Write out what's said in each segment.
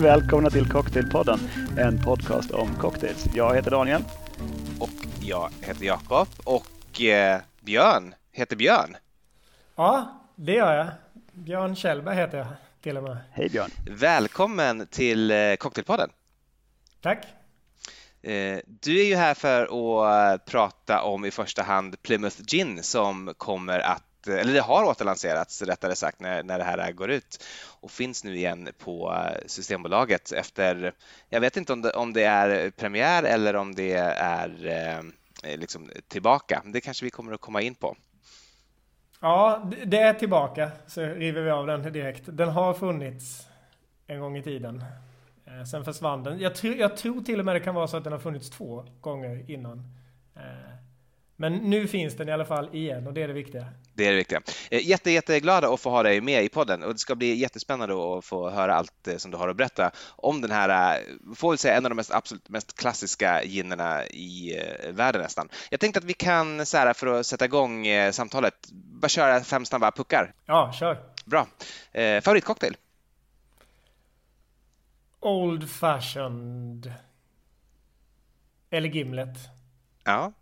Välkomna till Cocktailpodden, en podcast om cocktails. Jag heter Daniel. Och jag heter Jakob. Och eh, Björn heter Björn. Ja, det gör jag. Björn Kjellberg heter jag till och med. Hej Björn. Välkommen till eh, Cocktailpodden. Tack. Eh, du är ju här för att prata om i första hand Plymouth Gin som kommer att, eller det har återlanserats rättare sagt när, när det här går ut och finns nu igen på eh, Systembolaget efter, jag vet inte om det, om det är premiär eller om det är eh, liksom tillbaka. Det kanske vi kommer att komma in på. Ja, det är tillbaka så river vi av den direkt. Den har funnits en gång i tiden. Eh, sen försvann den. Jag, tr jag tror till och med det kan vara så att den har funnits två gånger innan. Eh, Eh, men nu finns den i alla fall igen och det är det viktiga. Det är det viktiga. Eh, jätte, jätteglada att få ha dig med i podden och det ska bli jättespännande att få höra allt som du har att berätta om den här, får väl säga en av de mest, absolut mest klassiska ginerna i världen nästan. Jag tänkte att vi kan, så här, för att sätta igång samtalet, bara köra fem snabba puckar. Ja, kör. Bra. Eh, favoritcocktail? Old fashioned. Eller Gimlet. Ja.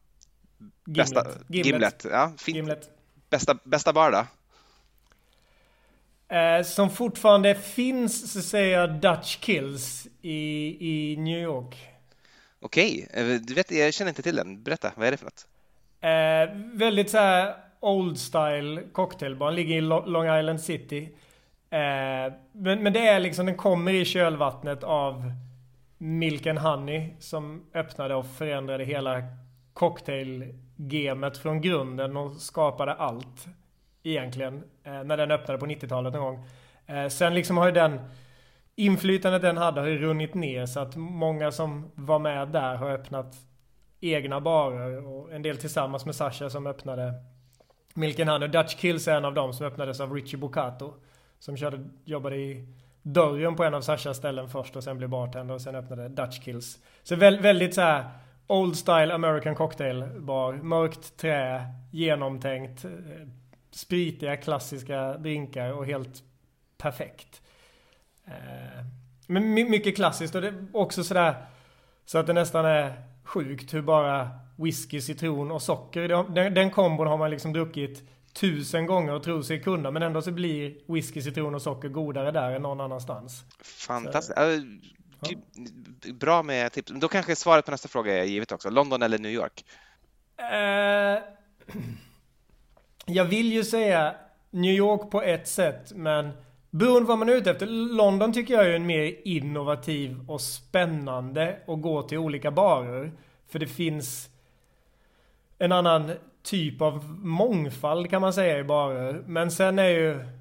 Bästa, Gimlet. Gimlet. Ja, fint. Gimlet. Bästa, bästa bar då? Eh, som fortfarande finns så säger jag Dutch Kills i, i New York. Okej, okay. Eh, du vet, jag känner inte till den. Berätta, vad är det för något? Eh, väldigt så här old style cocktailbar. Ligger i Long Island City. Eh, men, men det är liksom, den kommer i kölvattnet av Milk and Honey som öppnade och förändrade hela gemet från grunden och skapade allt egentligen. Eh, när den öppnade på 90-talet någon gång. Eh, sen liksom har ju den inflytandet den hade har ju runnit ner så att många som var med där har öppnat egna barer och en del tillsammans med Sasha som öppnade Milk Hand och Dutch Kills är en av dem som öppnades av Richie Boccato Som körde, jobbade i dörren på en av Sashas ställen först och sen blev bartender och sen öppnade Dutch Kills. Så väldigt, väldigt så här old style American cocktail bar. Mörkt trä, genomtänkt, eh, spritiga klassiska drinkar och helt perfekt. Eh, men mycket klassiskt och det är också sådär så att det nästan är sjukt hur bara whisky, citron och socker, den, den kombon har man liksom druckit tusen gånger och tror sig kunna men ändå så blir whisky, citron och socker godare där än någon annanstans. Fantastiskt. Så, ja. Bra med tips. Då kanske svaret på nästa fråga är givet också. London eller New York? Uh, jag vill ju säga New York på ett sätt men beroende på vad man är ute efter. London tycker jag är en mer innovativ och spännande att gå till olika barer. För det finns en annan typ av mångfald kan man säga i barer. Men sen är ju...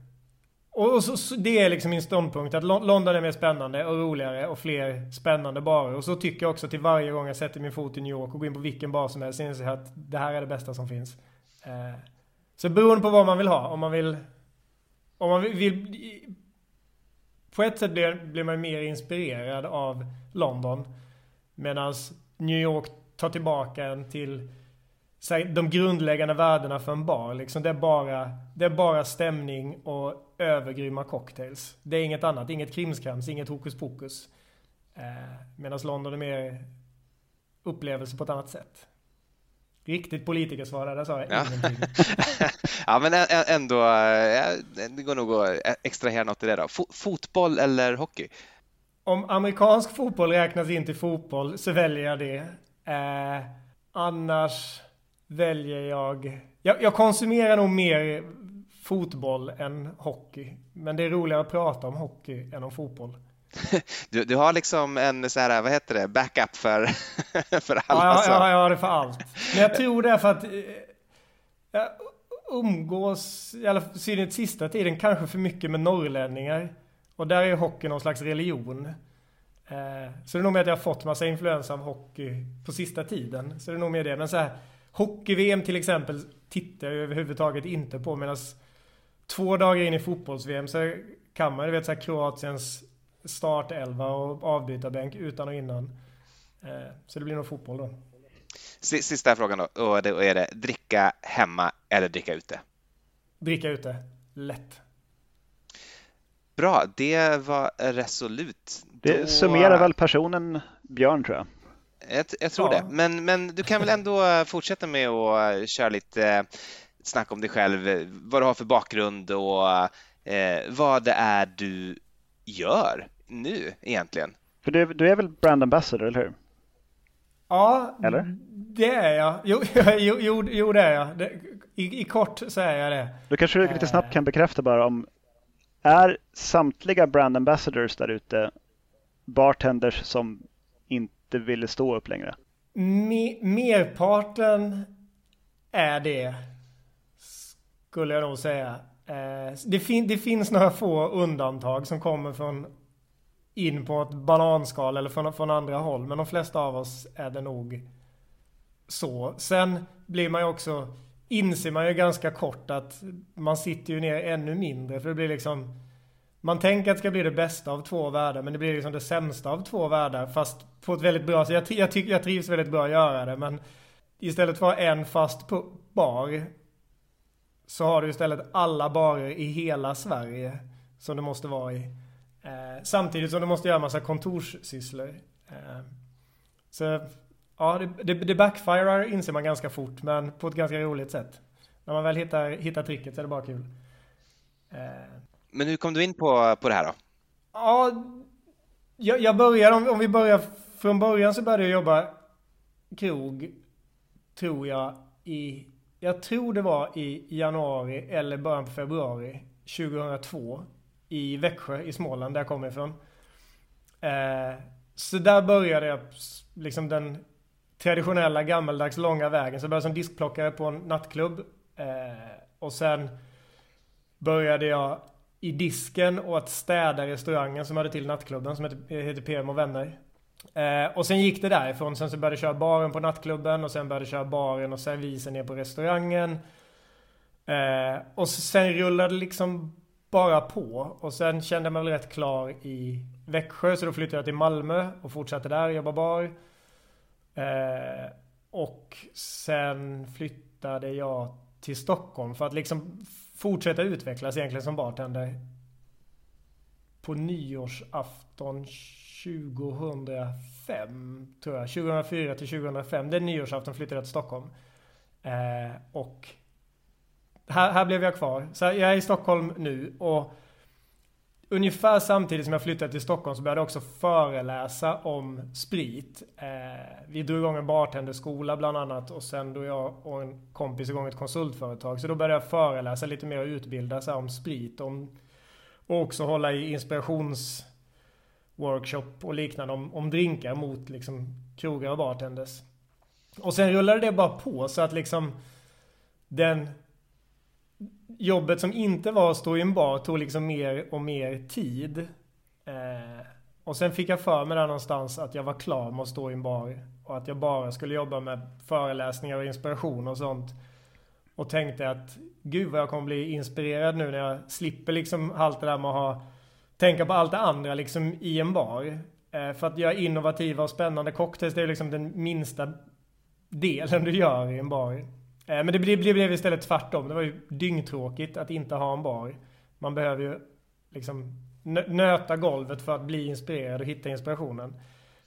Och, så, så, det är liksom min ståndpunkt att London är mer spännande och roligare och fler spännande barer. Och så tycker jag också till varje gång jag sätter min fot i New York och går in på vilken bar som helst inser jag att det här är det bästa som finns. Eh, så beroende på vad man vill ha. Om man vill... Om man vill... på ett sätt blir, blir man mer inspirerad av London. Medan New York tar tillbaka en till de grundläggande värdena för en bar. Liksom det, är bara, det är bara stämning och övergrymma cocktails. Det är inget annat. Inget krimskrams, inget hokus pokus. Eh, Medan London är mer upplevelse på ett annat sätt. Riktigt politikersvar där, sa jag ja. ja, men ändå, det går nog att extrahera något i det då. Fotboll eller hockey? Om amerikansk fotboll räknas in till fotboll så väljer jag det. Eh, annars väljer jag... jag... Jag konsumerar nog mer fotboll än hockey. Men det är roligare att prata om hockey än om fotboll. Du, du har liksom en så här, vad heter det, backup för, för alla? Ja, ja, jag har det för allt. Men jag tror det är för att eh, jag umgås, i alla synnerhet sista tiden, kanske för mycket med norrlänningar. Och där är hockey någon slags religion. Eh, så det är nog med att jag har fått massa influens av hockey på sista tiden. Så det är nog med det. Men så här, Hockey-VM till exempel tittar jag överhuvudtaget inte på medan två dagar in i fotbolls-VM så kan man ju vet så här, Kroatiens startelva och avbytarbänk utan och innan. Eh, så det blir nog fotboll då. Sista frågan då, och då är det dricka hemma eller dricka ute? Dricka ute, lätt. Bra, det var resolut. Det Då- summerar väl personen Björn tror jag. Jag, jag tror Ja. det. Men, men du kan väl ändå eh, fortsätta med att eh, köra lite eh, snack om dig själv, eh, vad du har för bakgrund och eh, vad det är du gör nu egentligen. För du, du är väl brand ambassador, eller hur? Ja, Eller? det är jag. Jo, jo, jo, jo det är jag. Det, i, I kort så är jag det. Då kanske du lite snabbt kan bekräfta bara om är samtliga brand ambassadors där ute bartenders som inte ville stå upp längre? Me, merparten är det. Skulle jag nog säga. Eh, det, fin, det finns några få undantag som kommer från in på ett bananskal eller från, från andra håll. Men de flesta av oss är det nog så. Sen blir man ju också, inser man ju ganska kort att man sitter ju ner ännu mindre. För det blir liksom, man tänker att det ska bli det bästa av två världar men det blir liksom det sämsta av två världar. Fast på ett väldigt bra sätt. Jag, jag tycker jag trivs väldigt bra att göra det men istället för att ha en fast bar så har du istället alla barer i hela Sverige som det måste vara i. Eh, samtidigt som du måste göra massa kontorssysslor. Eh, så ja, det, det, det backfirar inser man ganska fort men på ett ganska roligt sätt. När man väl hittar, hittar tricket så är det bara kul. Eh, Men hur kom du in på, på det här då? Ja, jag, jag började, om, om vi börjar från början så började jag jobba krog, tror jag, i, jag tror det var i januari eller början på februari 2002 i Växjö i Småland, där jag kommer ifrån. Eh, så där började jag liksom den traditionella gammaldags långa vägen. Så jag började som diskplockare på en nattklubb. Eh, och sen började jag i disken och att städa restaurangen som hade till nattklubben som heter, heter PM och vänner. Eh, och sen gick det därifrån. Sen så började jag köra baren på nattklubben och sen började jag köra baren och servisen ner på restaurangen. Eh, och sen rullade det liksom bara på. Och sen kände jag mig väl rätt klar i Växjö så då flyttade jag till Malmö och fortsatte där och jobba bar. Eh, och sen flyttade jag till Stockholm för att liksom fortsätta utvecklas egentligen som bartender. På nyårsafton 2005 tror jag. 2004 till 2005. Den nyårsafton flyttade jag till Stockholm. Eh, och här, här blev jag kvar. Så jag är i Stockholm nu och ungefär samtidigt som jag flyttade till Stockholm så började jag också föreläsa om sprit. Eh, vi drog igång en bartenderskola bland annat och sen drog jag och en kompis igång ett konsultföretag. Så då började jag föreläsa lite mer och utbilda sig om sprit. Om, och också hålla i inspirationsworkshop och liknande om, om drinkar mot liksom krogar och bartenders. Och sen rullade det bara på så att liksom den jobbet som inte var att stå i en bar tog liksom mer och mer tid. Eh, och sen fick jag för mig där någonstans att jag var klar med att stå i en bar. Och att jag bara skulle jobba med föreläsningar och inspiration och sånt. Och tänkte att gud vad jag kommer bli inspirerad nu när jag slipper liksom allt det där med att ha, tänka på allt det andra liksom i en bar. Eh, för att göra innovativa och spännande cocktails det är liksom den minsta delen du gör i en bar. Eh, Men det blev, det blev istället tvärtom. Det var ju dyngtråkigt att inte ha en bar. Man behöver ju liksom nöta golvet för att bli inspirerad och hitta inspirationen.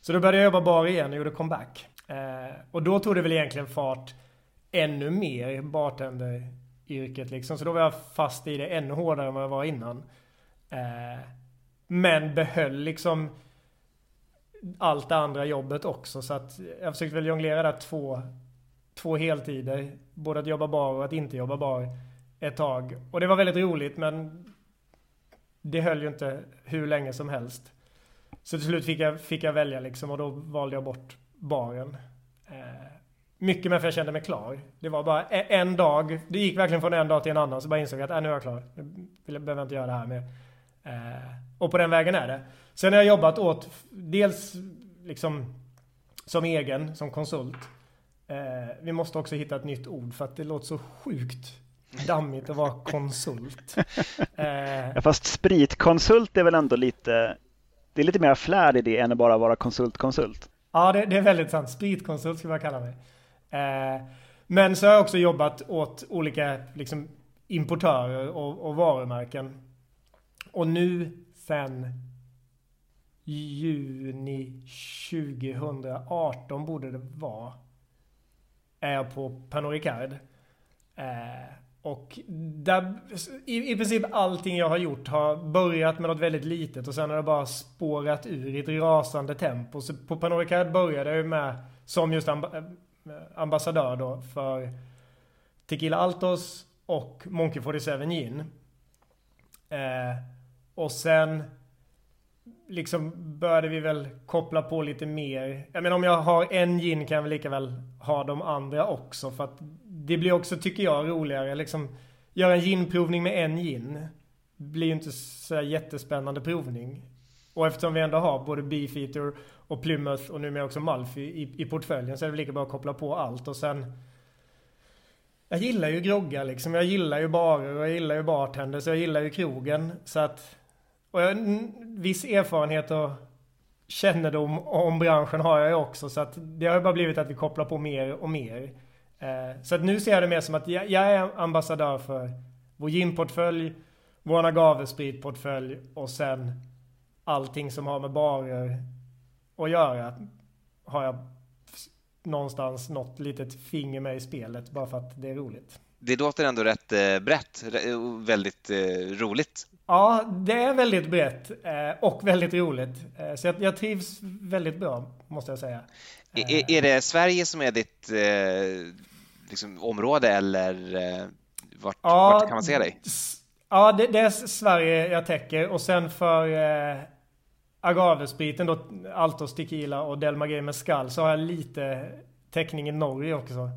Så då började jag jobba bar igen och gjorde comeback. Eh, och då tog det väl egentligen fart ännu mer, bartenderyrket liksom. Så då var jag fast i det ännu hårdare än vad jag var innan. Eh, men behöll liksom allt det andra jobbet också. Så att jag försökte väl jonglera där två, två heltider. Både att jobba bar och att inte jobba bar ett tag. Och det var väldigt roligt men det höll ju inte hur länge som helst. Så till slut fick jag, fick jag välja liksom och då valde jag bort baren. Mycket med för jag kände mig klar. Det var bara e- en dag. Det gick verkligen från en dag till en annan så bara insåg jag att äh, nu är jag klar. Nu behöver jag inte göra det här mer. Eh, och på den vägen är det. Sen har jag jobbat åt dels liksom som egen, som konsult. Eh, vi måste också hitta ett nytt ord för att det låter så sjukt dammigt att vara konsult. Eh, Ja, fast spritkonsult är väl ändå lite, det är lite mer flärd i det än att bara vara konsult-konsult. Ja, det, det är väldigt sant. Spritkonsult skulle jag kalla mig. Eh, men så har jag också jobbat åt olika liksom, importörer och, och varumärken. Och nu sen juni 2018 borde det vara. Är jag på Pernod Ricard. Eh, och där, i, i princip allting jag har gjort har börjat med något väldigt litet och sen har det bara spårat ur i ett rasande tempo. Så på Pernod Ricard började jag med som just amb Eh, ambassadör då för Tequila Altos och Monkey 47 Gin. Eh, och sen liksom började vi väl koppla på lite mer. Jag menar om jag har en gin kan jag väl lika väl ha de andra också för att det blir också, tycker jag, roligare liksom. Göra en ginprovning med en gin. Blir ju inte så jättespännande provning. Och eftersom vi ändå har både Beefeater och Plymouth och numera också Malfi i, i portföljen så är det lika bra att koppla på allt och sen jag gillar ju groggar liksom. Jag gillar ju barer och jag gillar ju bartenders, jag gillar ju krogen. Så att och jag, viss erfarenhet och kännedom om branschen har jag ju också. Så att det har ju bara blivit att vi kopplar på mer och mer. Eh, så att nu ser jag det mer som att jag, jag är ambassadör för vår ginportfölj, vår agavespritportfölj och sen allting som har med barer att göra har jag någonstans något litet finger med i spelet bara för att det är roligt. Det låter ändå rätt eh, brett och väldigt eh, roligt. Ja, det är väldigt brett eh, och väldigt roligt. Eh, så jag, jag, trivs väldigt bra, måste jag säga. Är, är det Sverige som är ditt eh, liksom, område eller vart, ja, vart kan man se dig? Ja, det, det, är Sverige jag täcker och sen för eh, agavespriten då, Altos Tequila och Del Maguey Mescal så har jag lite täckning i Norge också.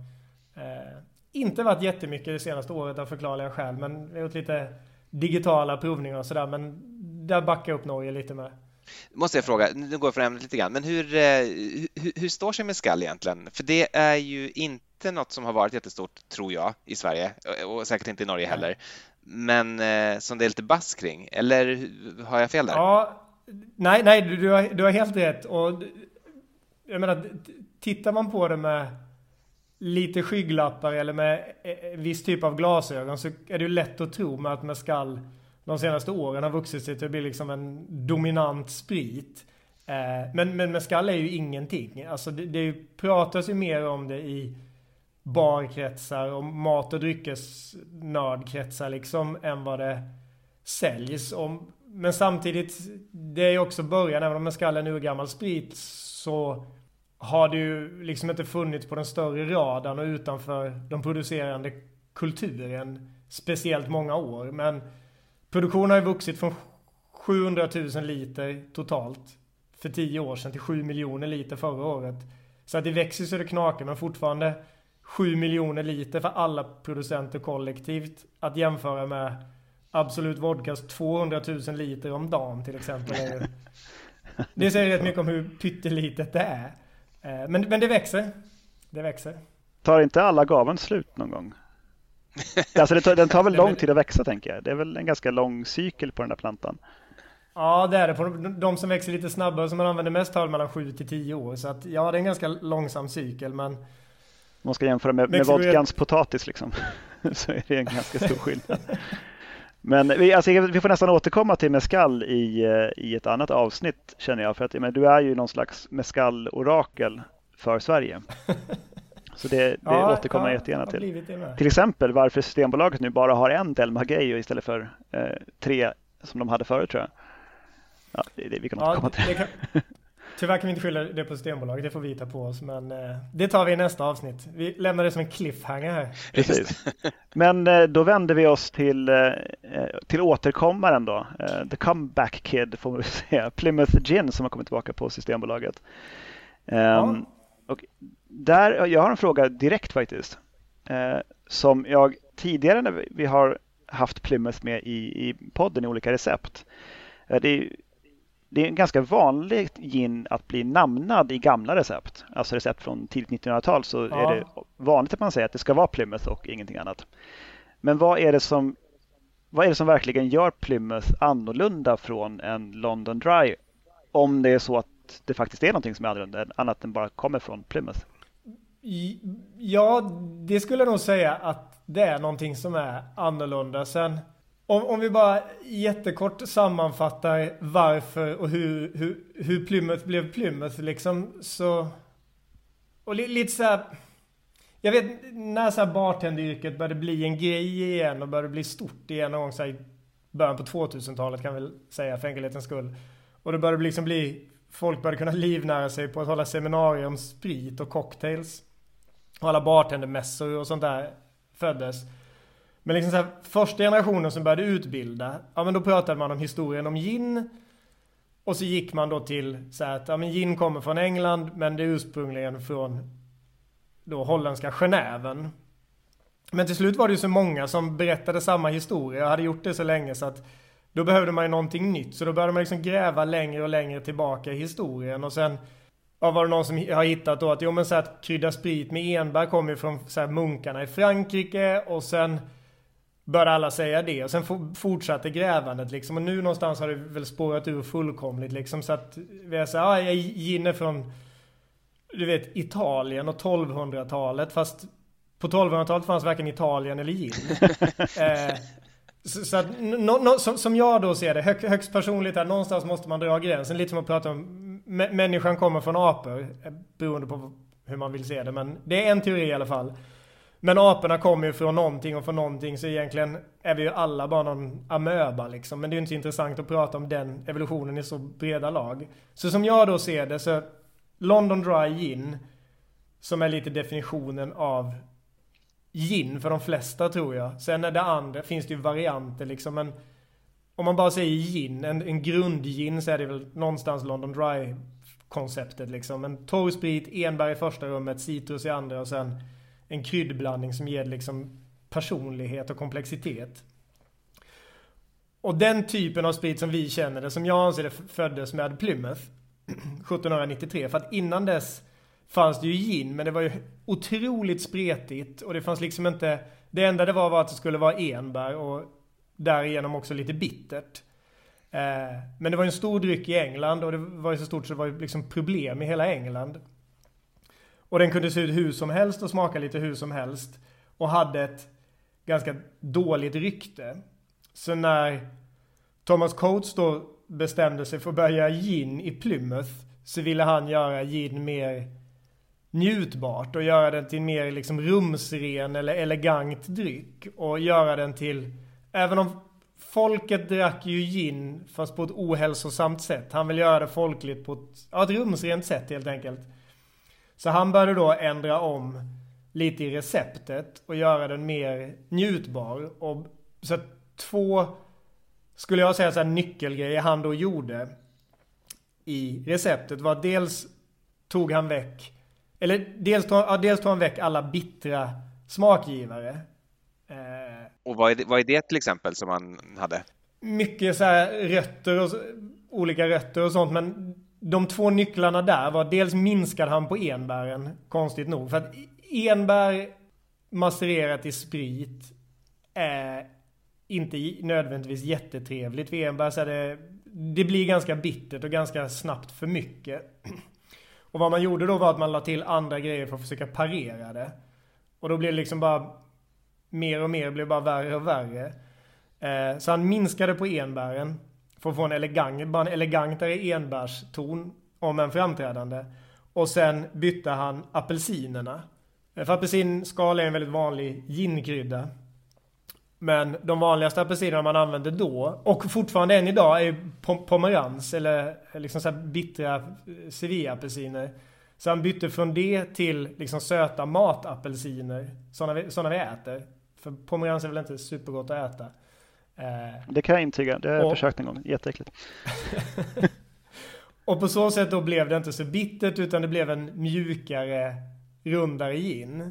Eh, inte varit jättemycket det senaste året av förklarliga skäl men jag har gjort lite digitala provningar och sådär men där backar jag upp Norge lite med. Måste jag fråga, nu går jag från ämnet lite grann, men hur, eh, hur, hur står sig Mescal egentligen? För det är ju inte något som har varit jättestort, tror jag, i Sverige och säkert inte i Norge heller. Men eh, som det är lite bass kring, eller har jag fel där? Ja, nej, nej, du, du, har, du har helt rätt. Och jag menar, tittar man på det med lite skygglappar eller med eh, eh, viss typ av glasögon så är det ju lätt att tro med att Mescal de senaste åren har vuxit sig till att bli liksom en dominant sprit. Eh, men, men Mescal är ju ingenting. Alltså det, det pratas ju mer om det i barkretsar och mat och dryckesnördkretsar liksom än vad det säljs. Och, men samtidigt, det är ju också början, även om Mescal är en urgammal sprit så har det ju liksom inte funnits på den större radarn och utanför de producerande kulturen speciellt många år. Men produktionen har ju vuxit från 700 000 liter totalt för 10 år sedan till 7 miljoner liter förra året. Så att det växer så det knakar men fortfarande 7 miljoner liter för alla producenter kollektivt att jämföra med Absolut Vodkas 200 000 liter om dagen till exempel. Det säger rätt mycket om hur pyttelitet det är. Eh, men, men det växer. Det växer. Tar inte alla gaven slut någon gång? alltså tar, den tar väl lång tid att växa tänker jag. Det är väl en ganska lång cykel på den där plantan. Ja det är det. På de som växer lite snabbare som man använder mest tar mellan 7 till 10 år. Så att ja det är en ganska långsam cykel men man ska jämföra med, med vodkans potatis liksom. så är det en ganska stor skillnad. Men vi, alltså, vi får nästan återkomma till mescal i, eh, i ett annat avsnitt känner jag. För att men, du är ju någon slags mescal-orakel för Sverige. Så det, det ja, återkommer jag jättegärna till. Till exempel varför Systembolaget nu bara har en Del Maguey istället för eh, tre som de hade förut tror jag. Ja, det, det, vi kan återkomma ja, till. Kan, Tyvärr kan vi inte skylla det på Systembolaget, det får vi ta på oss. Men eh, det tar vi i nästa avsnitt. Vi lämnar det som en cliffhanger här. Precis. Men eh, då vänder vi oss till, eh, eh till återkommaren då. Eh, the comeback kid får man säga. Plymouth Gin som har kommit tillbaka på Systembolaget. Ja. Ehm, och där, jag har en fråga direkt faktiskt. Eh, som jag tidigare när vi har haft Plymouth med i, i podden i olika recept. Det är det är ganska vanlig gin att bli namnad i gamla recept. Alltså recept från tidigt 1900-tal så ja. är det vanligt att man säger att det ska vara Plymouth och ingenting annat. Men vad är det som, vad är det som verkligen gör Plymouth annorlunda från en London Dry? Om det är så att det faktiskt är någonting som är annorlunda, annat än bara kommer från Plymouth. Ja, det skulle jag nog säga att det är någonting som är annorlunda. Sen om, om vi bara jättekort sammanfattar varför och hur, hur, hur Plymouth blev Plymouth liksom så... Och li, lite så här, Jag vet när så här bartenderyrket började bli en grej igen och började bli stort igen någon gång så här, i början på 2000-talet kan vi väl säga för enkelhetens skull. Och det började liksom bli, folk började kunna livnära sig på att hålla seminarier om sprit och cocktails. Och alla bartendermässor och sånt där föddes. Men liksom så här, första generationen som började utbilda, ja men då pratade man om historien om gin. Och så gick man då till så här att, ja men gin kommer från England men det är ursprungligen från då holländska Genäven. Men till slut var det ju så många som berättade samma historia och hade gjort det så länge så att då behövde man ju någonting nytt. Så då började man liksom gräva längre och längre tillbaka i historien och sen Ja, var det någon som har hittat då att jo men så att krydda sprit med enbär kommer ju från så här, munkarna i Frankrike och sen började alla säga det och sen fortsatte grävandet liksom och nu någonstans har det väl spårat ur fullkomligt liksom så att vi är så här, ja, gin är från du vet Italien och 1200-talet fast på 1200-talet fanns varken Italien eller gin. eh, så, så att, no, no, som, som, jag då ser det, hög, högst personligt är någonstans måste man dra gränsen. Lite som att prata om människan kommer från apor. Eh, beroende på hur man vill se det. Men det är en teori i alla fall. Men aporna kommer ju från någonting och från någonting så egentligen är vi ju alla bara någon amöba liksom. Men det är ju inte så intressant att prata om den evolutionen i så breda lag. Så som jag då ser det så London Dry Gin som är lite definitionen av gin för de flesta tror jag. Sen är det andra, finns det ju varianter liksom men om man bara säger gin, en, en grundgin så är det väl någonstans London Dry konceptet liksom. En torr sprit, enbär i första rummet, citrus i andra och sen en kryddblandning som ger liksom personlighet och komplexitet. Och den typen av sprit som vi känner det, som jag anser det föddes med Plymouth 1793. För att innan dess fanns det ju gin, men det var ju otroligt spretigt och det fanns liksom inte... Det enda det var var att det skulle vara enbär och därigenom också lite bittert. Eh, men det var en stor dryck i England och det var ju så stort så det var ju liksom problem i hela England. Och den kunde se ut hur som helst och smaka lite hur som helst. Och hade ett ganska dåligt rykte. Så när Thomas Coates då bestämde sig för att börja gin i Plymouth så ville han göra gin mer njutbart och göra den till mer liksom rumsren eller elegant dryck. Och göra den till, även om folket drack ju gin fast på ett ohälsosamt sätt. Han vill göra det folkligt på ett, ja, ett rumsrent sätt helt enkelt. Så han började då ändra om lite i receptet och göra den mer njutbar. Och så två, skulle jag säga så här nyckelgrejer han då gjorde i receptet var dels tog han väck, eller dels tog, ja, dels tog han väck alla bittra smakgivare. Eh, och vad är, det, vad är det till exempel som han hade? Mycket så här rötter och olika rötter och sånt men de två nycklarna där var dels minskade han på enbären, konstigt nog. För att enbär massererat i sprit är inte nödvändigtvis jättetrevligt. för enbär så är det, det blir ganska bittert och ganska snabbt för mycket. Och vad man gjorde då var att man la till andra grejer för att försöka parera det. Och då blev det liksom bara mer och mer, blev bara värre och värre. Eh, så han minskade på enbären. För att få en elegant, bara en elegantare enbärston om en framträdande. Och sen bytte han apelsinerna. För apelsinskal är en väldigt vanlig ginkrydda. Men de vanligaste apelsinerna man använde då, och fortfarande än idag, är pomerans eller eh, liksom så bittra eh, Sevilla-apelsiner. Så han bytte från det till liksom söta matapelsiner, sådana vi, såna vi äter. För pomerans är väl inte supergott att äta. Eh, det kan jag intyga. Det har jag och, försökt en gång. Jätteäckligt. och på så sätt då blev det inte så bittert utan det blev en mjukare, rundare gin.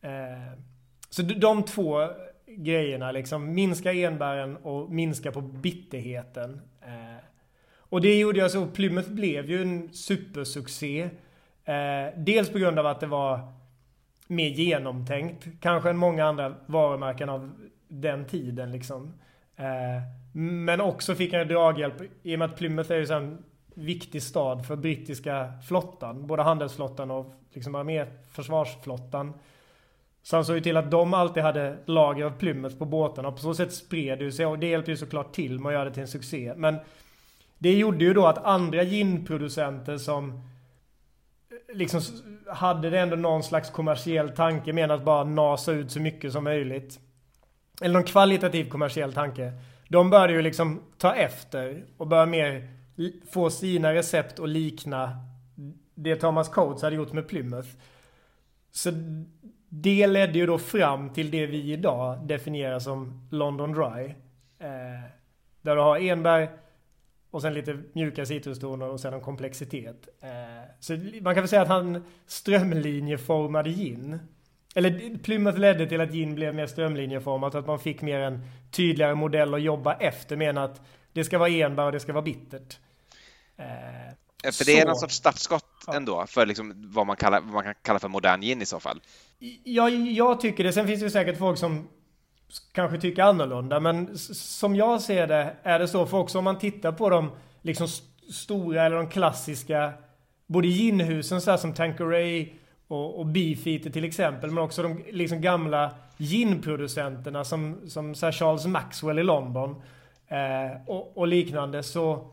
Eh, så de två grejerna liksom, minska enbären och minska på bitterheten. Eh, och det gjorde jag så, Plymouth blev ju en supersuccé. dels på grund av att det var mer genomtänkt, kanske än många andra varumärken av den tiden liksom. Eh, men också fick han draghjälp i och med att Plymouth är ju en viktig stad för brittiska flottan. Både handelsflottan och liksom arméförsvarsflottan. Så han såg ju till att de alltid hade lager av Plymouth på båtarna. På så sätt spred det sig och det hjälpte ju såklart till med att göra det till en succé. Men det gjorde ju då att andra ginproducenter som eh, liksom hade det ändå någon slags kommersiell tanke med att bara nasa ut så mycket som möjligt. Eller någon kvalitativ kommersiell tanke. De började ju liksom ta efter och börja mer få sina recept att likna det Thomas Coates hade gjort med Plymouth. Så det ledde ju då fram till det vi idag definierar som London Dry. Eh, där du har enbär och sen lite mjuka citrustoner och sen en komplexitet. Eh, så man kan väl säga att han strömlinjeformade gin. Eller Plymouth ledde till att gin blev mer strömlinjeformat, att man fick mer en tydligare modell att jobba efter, men att det ska vara enbär och det ska vara bittert. Eh, för det är någon sorts startskott ändå för liksom vad, man kallar, vad man kan kalla för modern gin i så fall. Ja, jag tycker det. Sen finns det säkert folk som kanske tycker annorlunda. Men som jag ser det är det så. För också om man tittar på de liksom stora eller de klassiska både ginhusen så här som Tanqueray och, och Beefeater till exempel. Men också de liksom gamla ginproducenterna som, som så Charles Maxwell i London. Eh, och, och, liknande. Så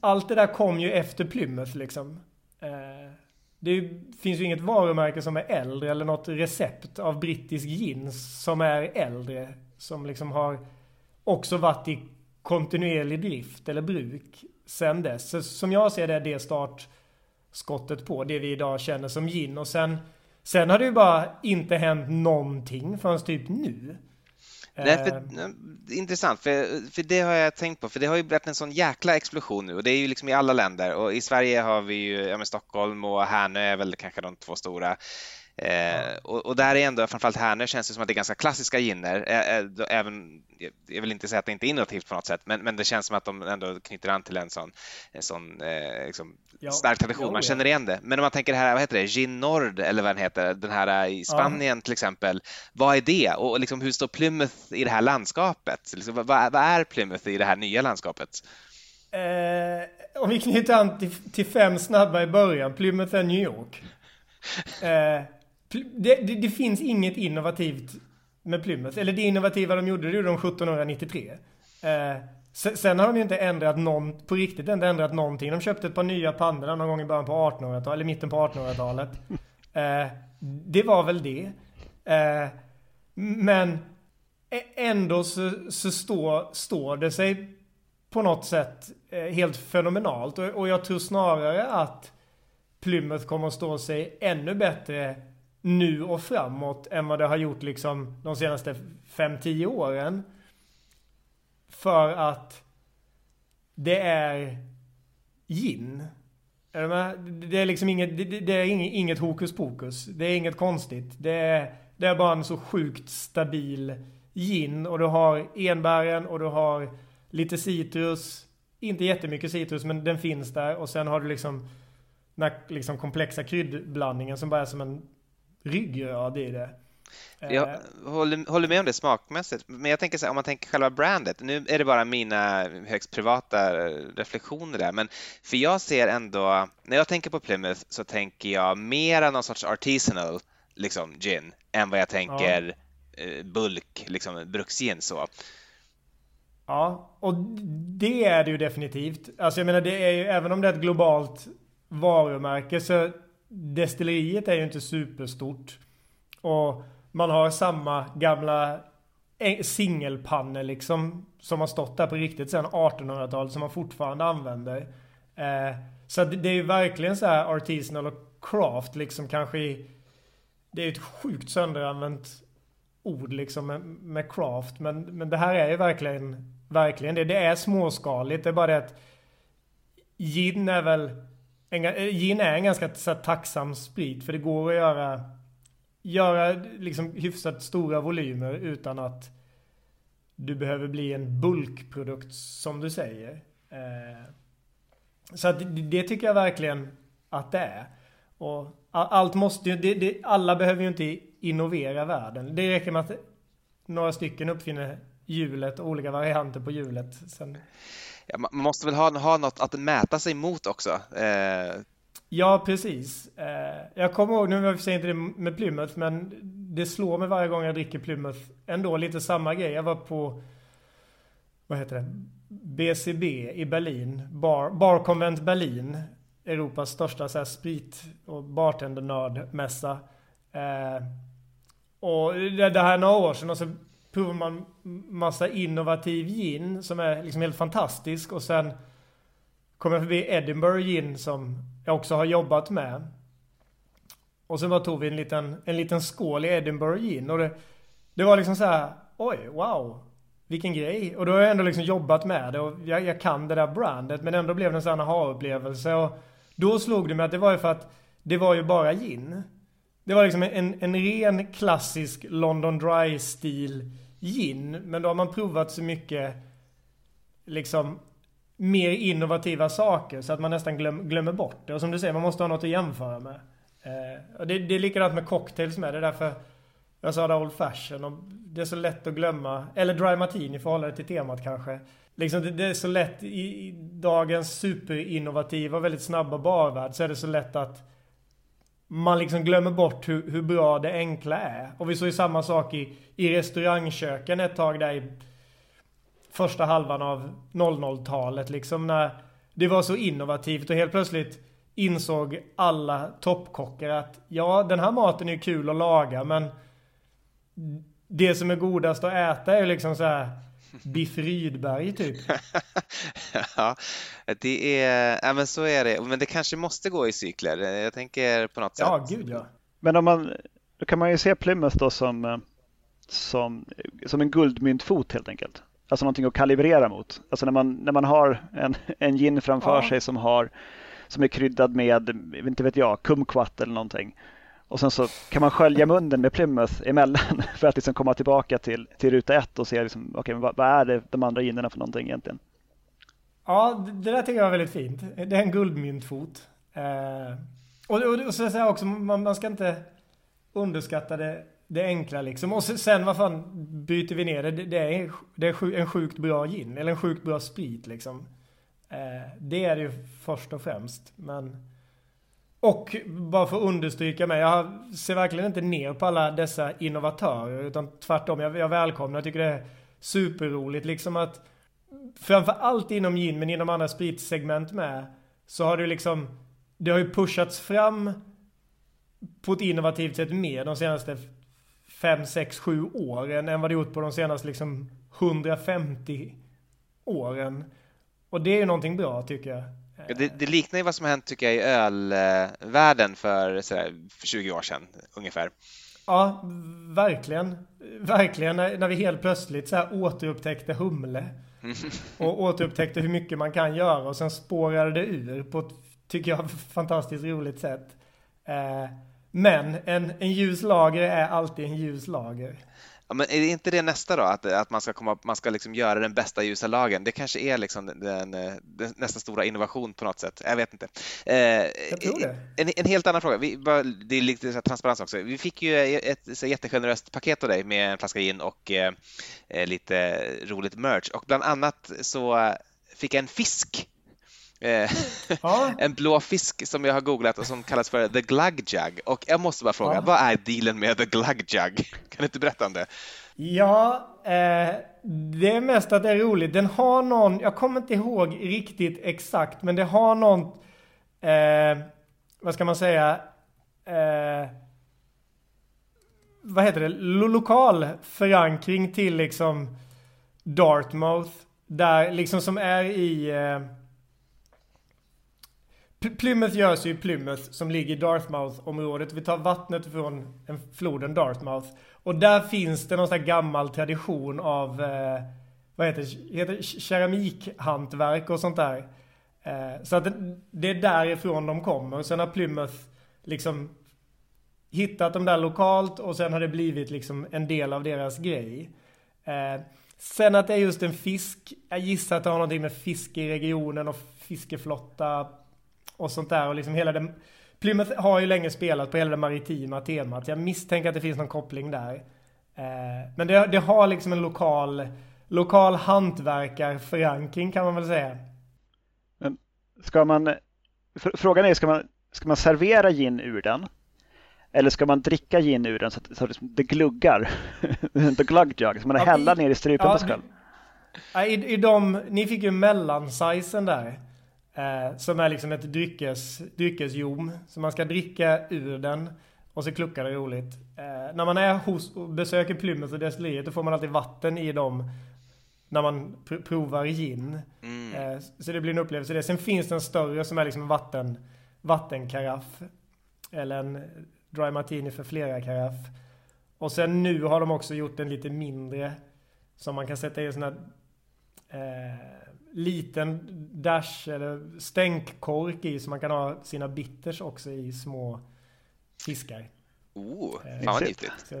allt det där kom ju efter Plymouth liksom. Eh, det finns ju inget varumärke som är äldre eller något recept av brittisk gin som är äldre. Som liksom har också varit i kontinuerlig drift eller bruk sen dess. Så som jag ser det är det startskottet på det vi idag känner som gin. Och sen, sen har det ju bara inte hänt någonting förrän typ nu. Nej, för, eh. intressant, för, för det har jag tänkt på, för det har ju blivit en sån jäkla explosion nu och det är ju liksom i alla länder och i Sverige har vi ju, ja Stockholm och Härnö är väl kanske de två stora Eh, och, och, där är ändå, framförallt här nu känns det som att det är ganska klassiska ginner. Eh, även, jag vill inte säga att det inte är innovativt på något sätt, men, men det känns som att de ändå knyter an till en sån, en sån eh, liksom, ja. stark tradition. Jo, man känner igen det. Men om man tänker här, vad heter det, Gin Nord eller vad den heter, den här i Spanien ja. till exempel. Vad är det och liksom, hur står Plymouth i det här landskapet? Liksom, vad, vad, är Plymouth i det här nya landskapet? Eh, om vi knyter an till, till, fem snabba i början, Plymouth är New York. Eh, det, det, det, finns inget innovativt med Plymouth. Eller det innovativa de gjorde, det gjorde de 1793. Eh, sen har de ju inte ändrat någon, på riktigt inte ändrat någonting. De köpte ett par nya pannor någon gång i början på 1800-talet, eller mitten på 1800-talet. Eh, det var väl det. Eh, men ändå så, så står, står det sig på något sätt eh, helt fenomenalt. Och, och jag tror snarare att Plymouth kommer att stå sig ännu bättre nu och framåt än vad det har gjort liksom de senaste 5-10 åren. För att det är gin. Är det är liksom inget, det är inget hokus pokus. Det är inget konstigt. Det är, det är bara en så sjukt stabil gin och du har enbären och du har lite citrus. Inte jättemycket citrus men den finns där och sen har du liksom den här liksom komplexa kryddblandningen som bara är som en ryggrad i det. Jag eh. håller, håller med om det smakmässigt, men jag tänker så här, om man tänker själva brandet, nu är det bara mina högst privata reflektioner där, men för jag ser ändå, när jag tänker på Plymouth så tänker jag mer någon sorts artisanal liksom gin än vad jag tänker ja. Eh, bulk, liksom bruksgin så. Ja, och det är det ju definitivt. Alltså jag menar, det är ju, även om det är ett globalt varumärke så destilleriet är ju inte superstort. Och man har samma gamla singelpannor liksom som har stått där på riktigt sedan 1800-talet som man fortfarande använder. Eh, så det, är ju verkligen så här artisanal och craft liksom kanske i, Det är ju ett sjukt sönderanvänt ord liksom med, med, craft. Men, men det här är ju verkligen, verkligen det. Det är småskaligt. Det är bara det att gin är väl en, eh, gin är en ganska så tacksam sprit för det går att göra, göra liksom hyfsat stora volymer utan att du behöver bli en bulkprodukt som du säger. Eh, så att det, det, tycker jag verkligen att det är. Och allt måste ju, det, det, alla behöver ju inte innovera världen. Det räcker med att några stycken uppfinner hjulet och olika varianter på hjulet. Sen ja, man måste väl ha, ha något att mäta sig mot också. Eh. Ja, precis. Eh, jag kommer ihåg, nu var vi inte det med Plymouth, men det slår mig varje gång jag dricker Plymouth ändå lite samma grej. Jag var på, vad heter det, BCB i Berlin, Bar, Barkonvent Berlin. Europas största så här, sprit och bartendernördmässa. Eh, och det, det här är några år sedan och så provar man massa innovativ gin som är liksom helt fantastisk och sen kommer jag förbi Edinburgh gin som jag också har jobbat med. Och sen bara tog vi en liten, en liten skål i Edinburgh gin och det, det var liksom så här, oj, wow, vilken grej. Och då har jag ändå liksom jobbat med det och jag, jag kan det där brandet men ändå blev det en sån här aha-upplevelse och då slog det mig att det var ju för att det var ju bara gin. Det var liksom en, en ren klassisk London Dry-stil gin. Men då har man provat så mycket liksom mer innovativa saker så att man nästan glöm, glömmer bort det. Och som du säger, man måste ha något att jämföra med. Eh, och det, det är likadant med cocktails med. Det är därför jag sa det Old Fashion. Och det är så lätt att glömma. Eller Dry Martini för att hålla det till temat kanske. Liksom det, det är så lätt i, i dagens superinnovativa och väldigt snabba barvärld så är det så lätt att man liksom glömmer bort hur, hur bra det enkla är. Och vi såg ju samma sak i, i restaurangköken ett tag där i första halvan av 00-talet liksom när det var så innovativt och helt plötsligt insåg alla toppkockar att ja, den här maten är ju kul att laga men det som är godast att äta är liksom så här Biff Rydberg typ. ja, det är, ja men så är det. Men det kanske måste gå i cykler. Jag tänker på något sätt. Ja, gud ja. Men om man, då kan man ju se Plymouth då som, eh, som, som en guldmyntfot helt enkelt. Alltså någonting att kalibrera mot. Alltså när man, när man har en, en gin framför ja. sig som, har, som är kryddad med, inte vet jag, kumquat eller någonting. Och sen så kan man skölja munnen med Plymouth emellan för att liksom komma tillbaka till, till ruta ett och se liksom, okay, vad, vad är det de andra ginerna för någonting egentligen. Ja, det där tycker jag var väldigt fint. Det är en guldmyntfot. Eh, och, och, och så säger jag också, man, man ska inte underskatta det, det enkla liksom. Och sen vad fan byter vi ner det? Det, det är, det är en sjukt bra gin, eller en sjukt bra sprit liksom. Eh, det är det ju först och främst. Men och bara för att understryka mig, jag ser verkligen inte ner på alla dessa innovatörer utan tvärtom, jag, jag välkomnar, jag tycker det är superroligt liksom att framför allt inom gin men inom andra spritsegment med så har det liksom det har ju pushats fram på ett innovativt sätt mer de senaste 5, 6, 7 åren än vad det gjort på de senaste liksom 150 åren. Och det är ju någonting bra tycker jag. Det, det, liknar ju vad som hänt tycker jag i ölvärlden för, sådär, för 20 år sedan ungefär. Ja, verkligen. Verkligen när, när vi helt plötsligt så här återupptäckte Humle. och återupptäckte hur mycket man kan göra och sen spårade det ur på ett, tycker jag, fantastiskt roligt sätt. Eh, men en, en ljus lager är alltid en ljus lager. Ja, men är det inte det nästa då, att, att man ska, komma, man ska liksom göra den bästa ljusa lagen? Det kanske är liksom den, den, nästa stora innovation på något sätt. Jag vet inte. Eh, Jag tror det. En, en, helt annan fråga, vi, bara, det är lite så transparens också. Vi fick ju ett så jättegeneröst paket av dig med en flaska gin och eh, lite roligt merch och bland annat så fick jag en fisk Eh, ja. en blå fisk som jag har googlat och som kallas för The Glug Jug. Och jag måste bara fråga, ja. vad är dealen med The Glug Jug? Kan du inte berätta om det? Ja, eh, det är mest att det är roligt. Den har någon, jag kommer inte ihåg riktigt exakt, men det har någon, eh, vad ska man säga, eh, vad heter det, lokal förankring till liksom Dartmouth. Där liksom som är i Plymouth görs ju i Plymouth som ligger i Dartmouth-området. Vi tar vattnet från floden Dartmouth. Och där finns det någon sån här gammal tradition av, eh, vad heter det, heter keramikhantverk och sånt där. Eh, så att det, det är därifrån de kommer. Sen har Plymouth liksom hittat dem där lokalt och sen har det blivit liksom en del av deras grej. Eh, sen att det är just en fisk, jag gissar att det har någonting med fiske i regionen och fiskeflotta och sånt där. Och liksom hela den, Plymouth har ju länge spelat på hela det maritima temat. Jag misstänker att det finns någon koppling där. Eh, men det, det, har liksom en lokal, lokal hantverkarförankring kan man väl säga. Men ska man, frågan är, ska man, ska man servera gin ur den? Eller ska man dricka gin ur den så att, så att det gluggar? The glug jug, så man ja, hälla ner i strupen ja, på sig själv? I, i de, ni fick ju mellansizen där. Eh, som är liksom ett dryckes, dryckesjom. Så man ska dricka ur den och så kluckar det roligt. Eh, när man är hos och besöker Plymouth och destilleriet då får man alltid vatten i dem när man pr provar gin. Mm. Eh, så det blir en upplevelse det. Sen finns det en större som är liksom en vatten, vattenkaraff. Eller en dry martini för flera karaff. Och sen nu har de också gjort en lite mindre som man kan sätta i en sån här eh, liten dash eller stänkkork i så man kan ha sina bitters också i små fiskar. Oh, eh, fan vad nyttigt.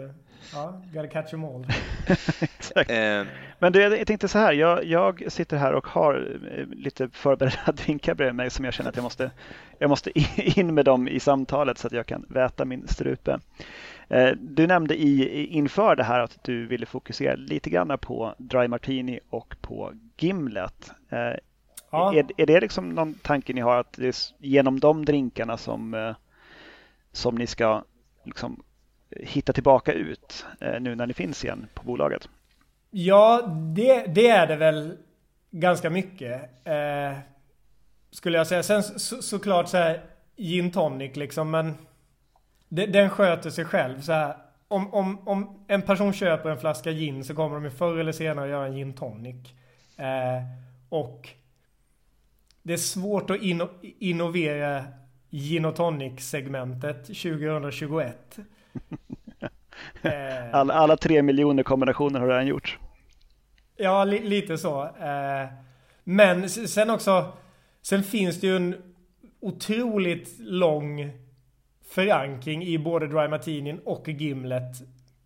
Ja, gotta catch them all. Exakt. Eh. Men du, jag tänkte så här, jag, jag, sitter här och har eh, lite förberedda drinkar bredvid mig som jag känner att jag måste, jag måste in med dem i samtalet så att jag kan väta min strupe. Eh, du nämnde i, inför det här att du ville fokusera lite grann på Dry Martini och på Gimlet. Ja. Är, är det liksom någon tanke ni har att det är genom de drinkarna som, som ni ska liksom hitta tillbaka ut nu när ni finns igen på bolaget? Ja, det, det är det väl ganska mycket. Eh, skulle jag säga. Sen så, såklart så här gin tonic liksom, men den sköter sig själv. Så här, om, om, om en person köper en flaska gin så kommer de förr eller senare göra en gin tonic. Eh, och det är svårt att inno, innovera gin och tonic segmentet 2021. Eh. alla, alla tre miljoner kombinationer har redan gjorts. Ja, li, lite så. Eh, men sen också, sen finns det ju en otroligt lång förankring i både Dry Martinin och Gimlet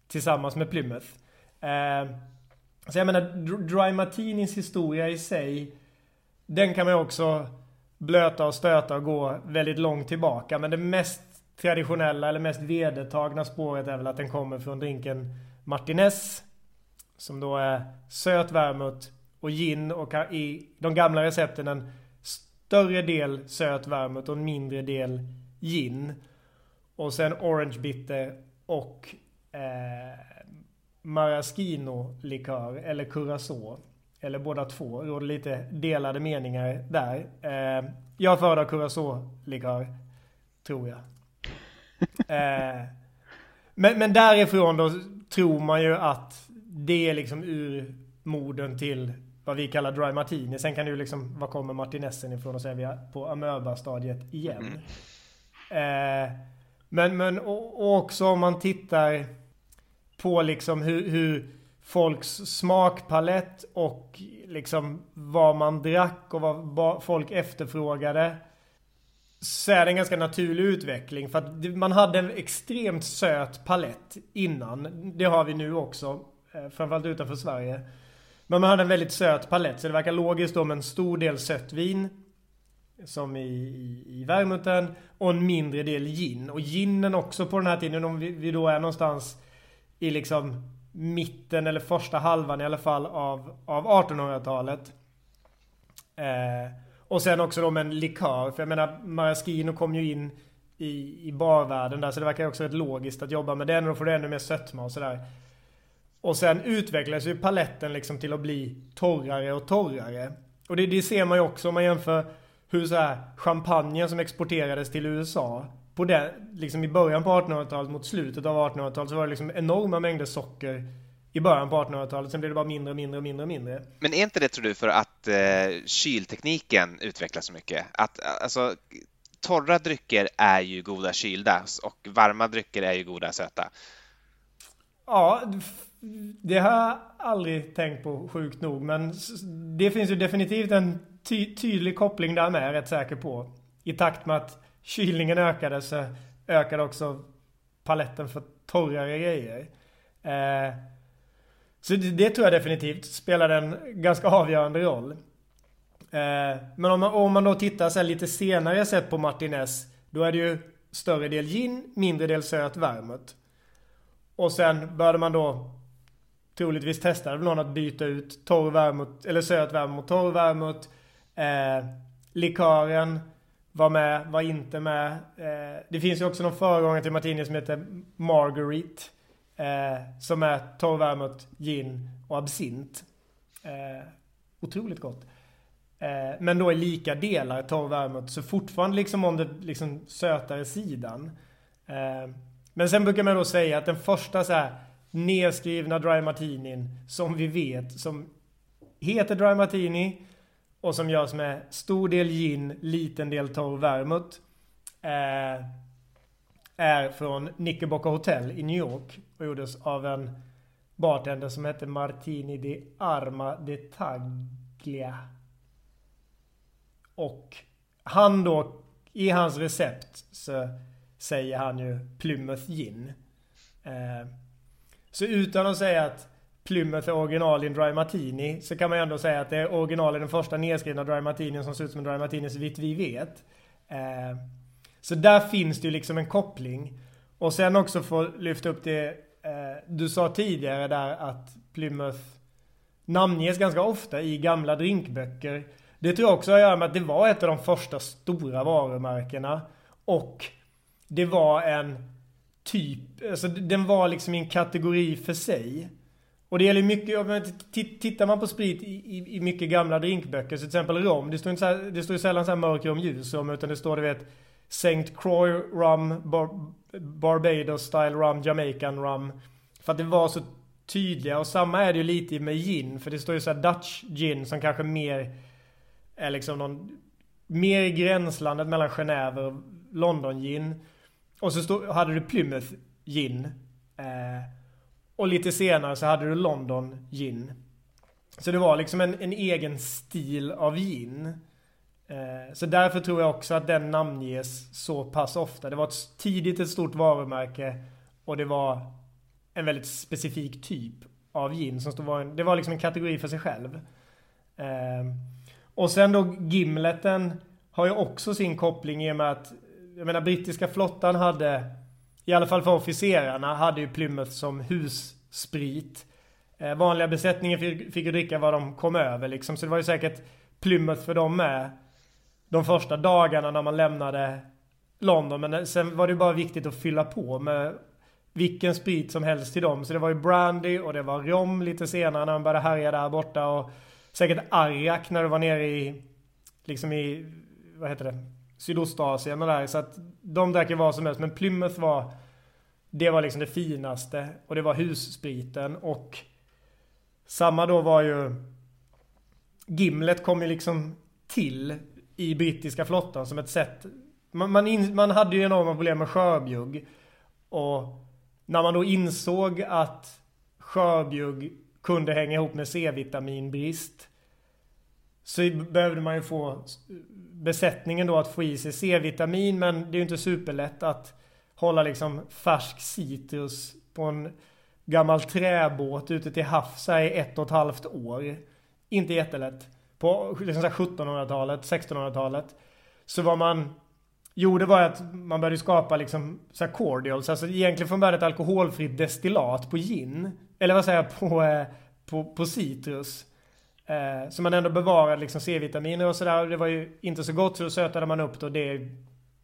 tillsammans med Plymouth. Eh, så jag menar, Dry Martinins historia i sig, den kan man ju också blöta och stöta och gå väldigt långt tillbaka. Men det mest traditionella eller mest vedertagna spåret är väl att den kommer från drinken Martinez. Som då är söt vermouth och gin och i de gamla recepten en större del söt vermouth och en mindre del gin. Och sen orange bitter och eh, maraschino likör eller curacao. Eller båda två. Det råder lite delade meningar där. Eh, jag föredrar curacao likör. Tror jag. eh, men, men därifrån då tror man ju att det är liksom ur moden till vad vi kallar dry martini. Sen kan du liksom, var kommer martinessen ifrån? Och så är vi på amöba-stadiet igen. Mm. Eh, men, men och, också om man tittar på liksom hur, hur folks smakpalett och liksom vad man drack och vad folk efterfrågade så är det en ganska naturlig utveckling. För att man hade en extremt söt palett innan. Det har vi nu också. Eh, framförallt utanför Sverige. Men man hade en väldigt söt palett. Så det verkar logiskt då med en stor del sött vin. Som i, i, i vermouthen. Och en mindre del gin. Och ginen också på den här tiden. Om vi, vi då är någonstans i liksom mitten eller första halvan i alla fall av, av 1800-talet. Eh, och sen också då med en likör. För jag menar, Maraschino kom ju in i, i barvärlden där. Så det verkar också rätt logiskt att jobba med den. Och då får du ännu mer sötma och sådär. Och sen utvecklas ju paletten liksom till att bli torrare och torrare. Och det, det ser man ju också om man jämför hur så här champagnen som exporterades till USA på det, liksom i början på 1800-talet mot slutet av 1800-talet så var det liksom enorma mängder socker i början på 1800-talet. Sen blev det bara mindre och mindre och mindre och mindre. Men är inte det tror du för att eh, kyltekniken utvecklas så mycket? Att alltså torra drycker är ju goda kylda och varma drycker är ju goda söta. Ja, det har jag aldrig tänkt på sjukt nog. Men det finns ju definitivt en ty tydlig koppling där med, är jag rätt säker på. I takt med att kylningen ökade så ökade också paletten för torrare grejer. Eh, så det, det, tror jag definitivt spelade en ganska avgörande roll. Eh, men om man, om man då tittar så lite senare sett på Martinez. Då är det ju större del gin, mindre del söt vermouth. Och sen började man då troligtvis testade någon att byta ut torr vermouth, eller söt vermouth mot torr vermouth. Eh, likören var med, var inte med. Eh, det finns ju också någon föregångare till Martini som heter Marguerite. Eh, som är torr vermouth, gin och absint. Eh, otroligt gott. Eh, men då i lika delar torr vermouth. Så fortfarande liksom om det liksom sötare sidan. Eh, men sen brukar man då säga att den första så här nedskrivna dry martinin som vi vet som heter dry martini och som görs med stor del gin, liten del torr vermouth. Eh, är från Knickerbocker Hotel i New York och gjordes av en bartender som hette Martini di Arma de Taglia. Och han då, i hans recept så säger han ju Plymouth Gin. Eh, så utan att säga att Plymouth är original i en Dry Martini så kan man ju ändå säga att det är original i den första nedskrivna Dry Martini som ser ut som en Dry Martini så vitt vi vet. Eh, så där finns det ju liksom en koppling. Och sen också få lyfta upp det eh, du sa tidigare där att Plymouth namnges ganska ofta i gamla drinkböcker. Det tror jag också har att göra med att det var ett av de första stora varumärkena. Och det var en typ, alltså den var liksom i en kategori för sig. Och det gäller mycket, tittar man på sprit i, i, i mycket gamla drinkböcker, så till exempel rom, det står, inte så här, det står sällan så här mörk rom, ljus rom, utan det står du vet St. Croix rum, Bar, Barbados style rum, Jamaican rum. För att det var så tydliga. Och samma är det ju lite med gin. För det står ju så här Dutch gin som kanske mer är liksom någon... Mer i gränslandet mellan Genève och London gin. Och så stod, hade du Plymouth gin. Eh, och lite senare så hade du London gin. Så det var liksom en, en egen stil av gin. Eh, så därför tror jag också att den namnges så pass ofta. Det var ett, tidigt ett stort varumärke och det var en väldigt specifik typ av gin. Som stod, var en, det var liksom en kategori för sig själv. Eh, och sen då Gimleten har ju också sin koppling i och med att jag menar brittiska flottan hade, i alla fall för officerarna, hade ju Plymouth som hussprit. Eh, vanliga besättningen fick, fick ju dricka vad de kom över liksom. Så det var ju säkert Plymouth för dem med. De första dagarna när man lämnade London. Men eh, sen var det bara viktigt att fylla på med vilken sprit som helst till dem. Så det var ju brandy och det var rom lite senare när man började härja där borta. Och säkert arrak när du var nere i, liksom i, vad heter det? Sydostasien och där. Så att de drack ju vad som helst. Men Plymouth var, det var liksom det finaste. Och det var husspriten. Och samma då var ju, Gimlet kom ju liksom till i brittiska flottan som ett sätt. Man, man, in, man hade ju enorma problem med skörbjugg. Och när man då insåg att skörbjugg kunde hänga ihop med C-vitaminbrist så behövde man ju få besättningen då att få i sig C-vitamin men det är ju inte superlätt att hålla liksom färsk citrus på en gammal träbåt ute till havs i ett och ett halvt år. Inte jättelätt. På liksom 1700-talet, 1600-talet. Så vad man gjorde var att man började skapa liksom så cordials. Alltså egentligen från början ett alkoholfritt destillat på gin. Eller vad säger jag, på, eh, på, på citrus. Eh, så man ändå bevarade liksom C-vitaminer och sådär. Det var ju inte så gott så då sötade man upp det och det är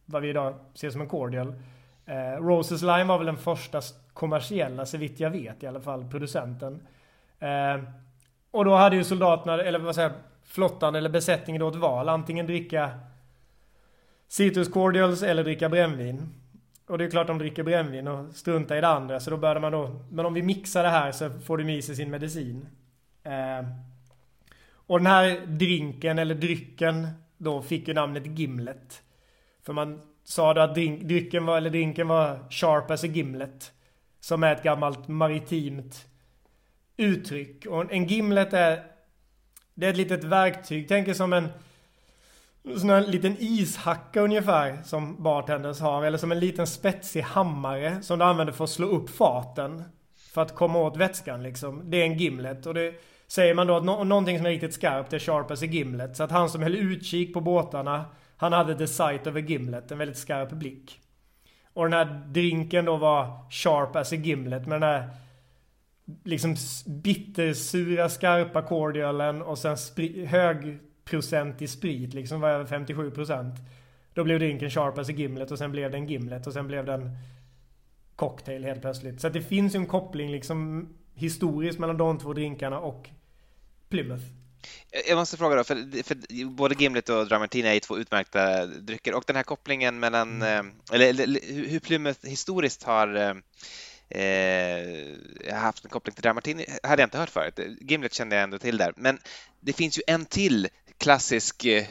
vad vi idag ser som en cordial. Eh, Roses Lime var väl den första kommersiella, så vitt jag vet i alla fall, producenten. Eh, och då hade ju soldaterna, eller vad säger jag, flottan eller besättningen då ett val. Antingen dricka citrus cordials eller dricka brännvin. Och det är klart de dricker brännvin och struntar i det andra. Så då började man då, men om vi mixar det här så får de i sig sin medicin. Eh, och den här drinken eller drycken då fick ju namnet Gimlet. För man sa då att drink, drycken var, eller drinken var sharp as a gimlet. Som är ett gammalt maritimt uttryck. Och en gimlet är, det är ett litet verktyg. Tänk er som en sån här liten ishacka ungefär som bartenders har. Eller som en liten spetsig hammare som du använder för att slå upp faten. För att komma åt vätskan liksom. Det är en gimlet. Och det säger man då att no någonting som är riktigt skarpt är sharp as a gimlet. Så att han som höll utkik på båtarna, han hade the sight of a gimlet, en väldigt skarp blick. Och den här drinken då var sharp as a gimlet med den här liksom bittersura skarpa cordialen och sen högprocentig sprit liksom var över 57 procent. Då blev drinken Sharp as a Gimlet och sen blev det en Gimlet och sen blev det en cocktail helt plötsligt. Så att det finns ju en koppling liksom historiskt mellan de två drinkarna och Plymouth. Jag måste fråga då, för, för både Gimlet och Dry Martini är två utmärkta drycker och den här kopplingen mellan, mm. Eh, eller, eller, hur Plymouth historiskt har eh, eh, haft en koppling till Dry Martini hade jag inte hört förut. Gimlet kände jag ändå till där, men det finns ju en till klassisk eh,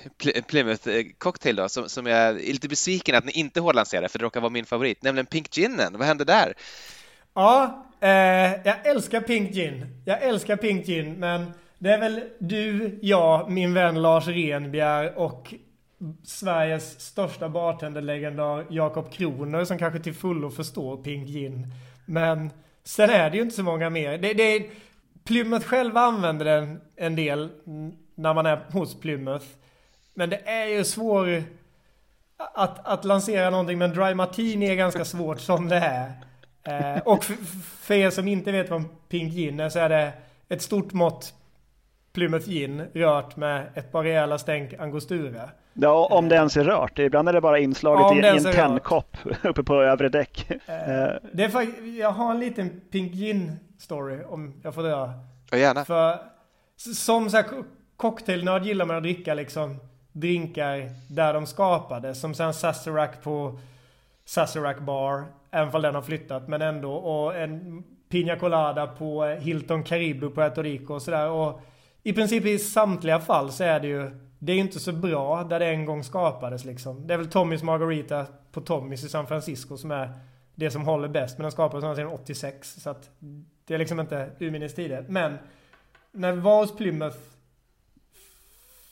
Plymouth-cocktail då, som, som jag är lite besviken att ni inte hårdlanserar, för det råkar vara min favorit, nämligen Pink Ginen. Vad hände där? Ja, eh, jag älskar Pink Gin. Jag älskar Pink Gin, men det är väl du, jag, min vän Lars Renbjer och Sveriges största bartenderlegendar Jakob Kroner som kanske till fullo förstår Pink Gin. Men sen är det ju inte så många mer. Det, det, Plymouth själva använder den en del när man är hos Plymouth. Men det är ju svårt att, att lansera någonting med en dry martini är ganska svårt som det är. Eh, och för er som inte vet vad Pink Gin är så är det ett stort mått Plymouth Gin rört med ett par rejäla stänk angostura. Ja, om det ens är rört. Ibland är det bara inslaget ja, i en tennkopp uppe på övre däck. Eh, det är för, jag har en liten Pink Gin story om jag får dra. Ja, gärna. För, som så här, cocktailnörd gillar man att dricka liksom drinkar där de skapades. Som sen Sazerac på Sazerac Bar. Även om den har flyttat men ändå. Och en Pina Colada på Hilton Caribou på Puerto Rico och sådär. Och i princip i samtliga fall så är det ju det är ju inte så bra där det en gång skapades liksom. Det är väl Tommys Margarita på Tommys i San Francisco som är det som håller bäst. Men den skapades sedan 86 så att det är liksom inte urminnes tider. Men när vi var hos Plymouth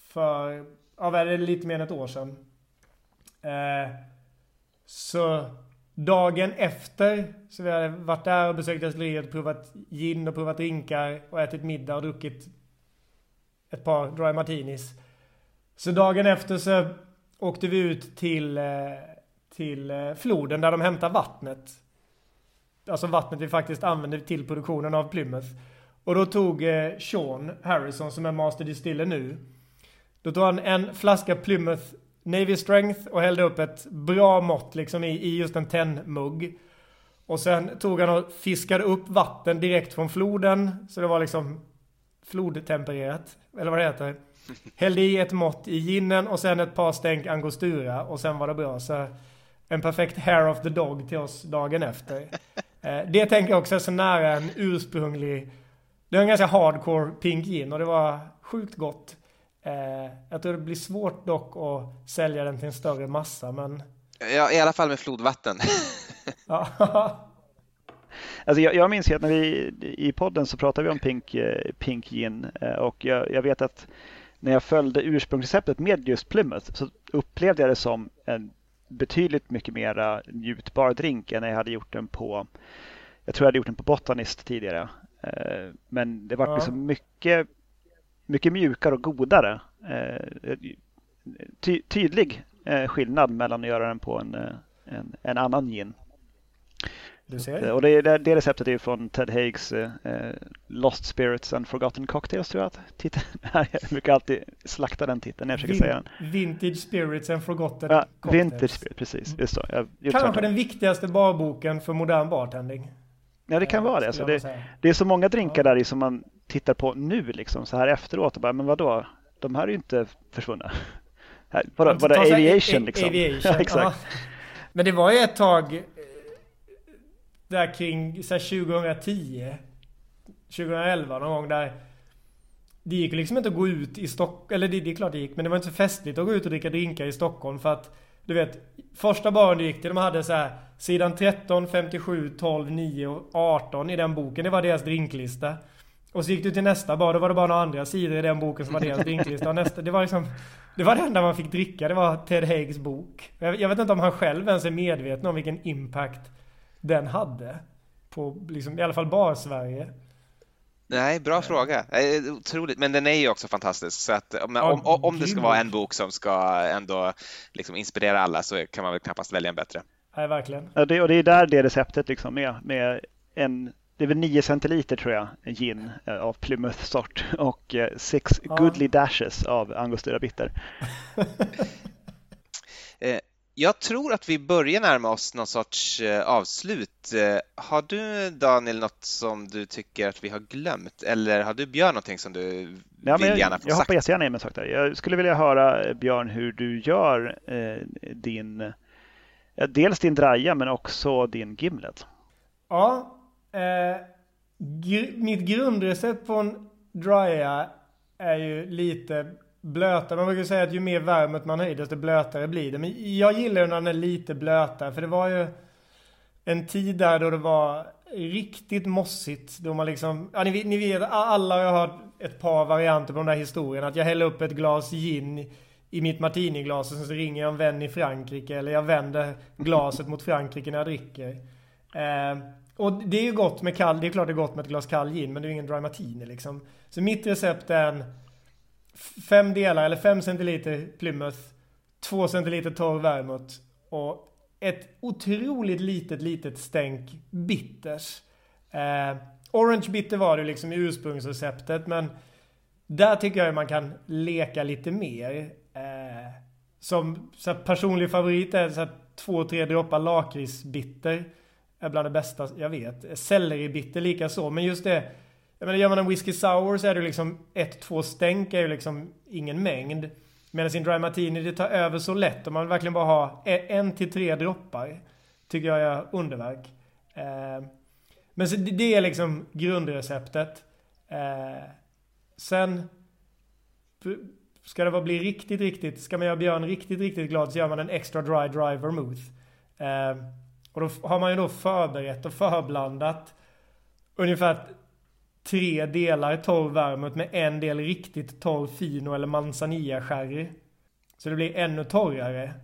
för, ja vad är det, lite mer än ett år sedan. Eh, så dagen efter så vi hade varit där och besökt destilleriet, provat gin och provat drinkar och ätit middag och druckit ett par dry martinis. Så dagen efter så åkte vi ut till, eh, till eh, floden där de hämtar vattnet. Alltså vattnet vi faktiskt använder till produktionen av Plymouth. Och då tog eh, Sean Harrison som är master distiller nu. Då tog han en flaska Plymouth Navy Strength och hällde upp ett bra mått liksom i, i just en tennmugg. Och sen tog han och fiskade upp vatten direkt från floden. Så det var liksom flodtempererat. Eller vad det heter. Hällde i ett mått i ginen och sen ett par stänk angostura och sen var det bra. Så en perfekt hair of the dog till oss dagen efter. Eh, det tänker jag också är så nära en ursprunglig... Det är en ganska hardcore pink gin och det var sjukt gott. Eh, jag tror det blir svårt dock att sälja den till en större massa men... Ja, i alla fall med flodvatten. Alltså jag, jag minns att när vi i podden så pratade vi om Pink, eh, Pink Gin och jag, jag vet att när jag följde ursprungsreceptet med just Plymouth så upplevde jag det som en betydligt mycket mera njutbar drink än när jag hade gjort den på jag tror jag hade gjort den på Botanist tidigare. Eh, men det var ja. liksom mycket, mycket mjukare och godare. Eh, ty, tydlig eh, skillnad mellan att göra den på en, en, en annan gin. Du ser. Och det, det, det receptet är från Ted Haigs uh, Lost Spirits and Forgotten Cocktails tror jag att titeln är. Jag brukar alltid slakta den titeln när jag försöker Vin säga den. Vintage Spirits and Forgotten ja, Cocktails. Vintage Spirits, precis. Just så. Kanske den viktigaste barboken för modern bartending. Ja, det kan vara det. Alltså det, det är så många drinkar där i som man tittar på nu liksom så här efteråt och bara, men vadå? De här är ju inte försvunna. Vadå, var det aviation liksom? Aviation, ja, exakt. Ja. Men det var ju ett tag där kring så 2010, 2011 någon gång där det gick liksom inte att gå ut i Stockholm, eller det, det är klart det gick, men det var inte så festligt att gå ut och dricka drinkar i Stockholm för att du vet, första baren du gick till, de hade så här sidan 13, 57, 12, 9 och 18 i den boken. Det var deras drinklista. Och så gick du till nästa bar, då var det bara några andra sidor i den boken som var deras drinklista. Och nästa, det var liksom, det var det enda man fick dricka, det var Ted Haigs bok. Jag, jag vet inte om han själv ens är medveten om vilken impact den hade. På liksom, i alla fall bara Sverige. Nej, bra fråga. Otroligt, men den är ju också fantastisk. Så att, om, om, om det ska vara en bok som ska ändå liksom inspirera alla så kan man väl knappast välja en bättre. Nej, verkligen. Ja, det, och det är där det receptet liksom är. Med en, det är väl 9 centiliter tror jag, gin eh, av Plymouth-sort och 6 eh, ja. goodly dashes av Angostura Bitter. Eh, jag tror att vi börjar närma oss någon sorts eh, avslut. Eh, har du Daniel något som du tycker att vi har glömt eller har du Björn någonting som du ja, vill jag, gärna få jag sagt? Jag hoppar jättegärna in med. Jag skulle vilja höra Björn hur du gör eh, din dels din draja men också din gimlet. Ja, eh, gr mitt grundrecept på en draja är ju lite blötare. Man brukar säga att ju mer värmet man höjer desto blötare blir det. Men jag gillar när den är lite blötare för det var ju en tid där då det var riktigt mossigt. Då man liksom, ja, ni, ni vet, alla har hört ett par varianter på den där historien. Att jag häller upp ett glas gin i mitt martiniglas och sen så ringer jag en vän i Frankrike. Eller jag vänder glaset mot Frankrike när jag dricker. Eh, och det är ju gott med kall, det är klart det är gott med ett glas kall gin men det är ju ingen dry martini liksom. Så mitt recept är en fem delar eller fem centiliter Plymouth, två centiliter torr vermouth och ett otroligt litet, litet stänk bitters. Eh, orange bitter var det liksom i ursprungsreceptet men där tycker jag man kan leka lite mer. Eh, som så personlig favorit är så två, tre droppar lakritsbitter. Är bland det bästa jag vet. Selleribitter lika så. Men just det jag menar, gör man en whisky sour så är det liksom ett, två stänk är ju liksom ingen mängd. Medan sin dry martini det tar över så lätt och man vill verkligen bara ha e- en till tre droppar. Tycker jag är underverk. Eh, men så det är liksom grundreceptet. Eh, sen ska det bli riktigt, riktigt, ska man göra Björn riktigt, riktigt glad så gör man en extra dry dry vermouth. Eh, och då har man ju då förberett och förblandat ungefär tre delar torr vermouth med en del riktigt torr fino eller manzanilla sherry. Så det blir ännu torrare.